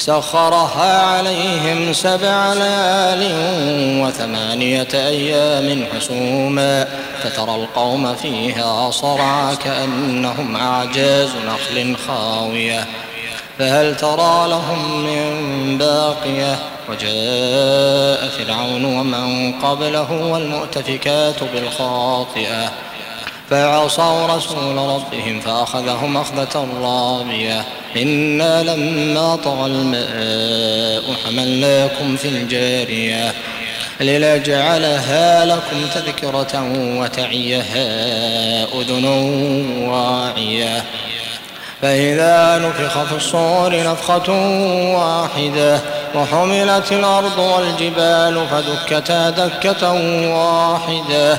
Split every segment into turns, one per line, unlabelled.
سخرها عليهم سبع ليال وثمانية أيام حسوما فترى القوم فيها صرعى كأنهم أعجاز نخل خاوية فهل ترى لهم من باقية؟ وجاء فرعون ومن قبله والمؤتفكات بالخاطئة فعصوا رسول ربهم فأخذهم أخذة رابية إنا لما طغى الماء حملناكم في الجارية لنجعلها لكم تذكرة وتعيها أذن واعية. فإذا نفخ في الصور نفخة واحدة وحملت الأرض والجبال فدكتا دكة واحدة.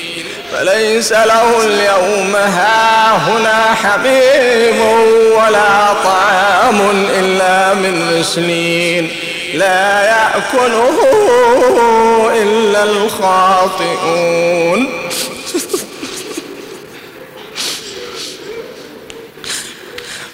فليس له اليوم هاهنا حبيب ولا طعام إلا من غسلين لا يأكله إلا الخاطئون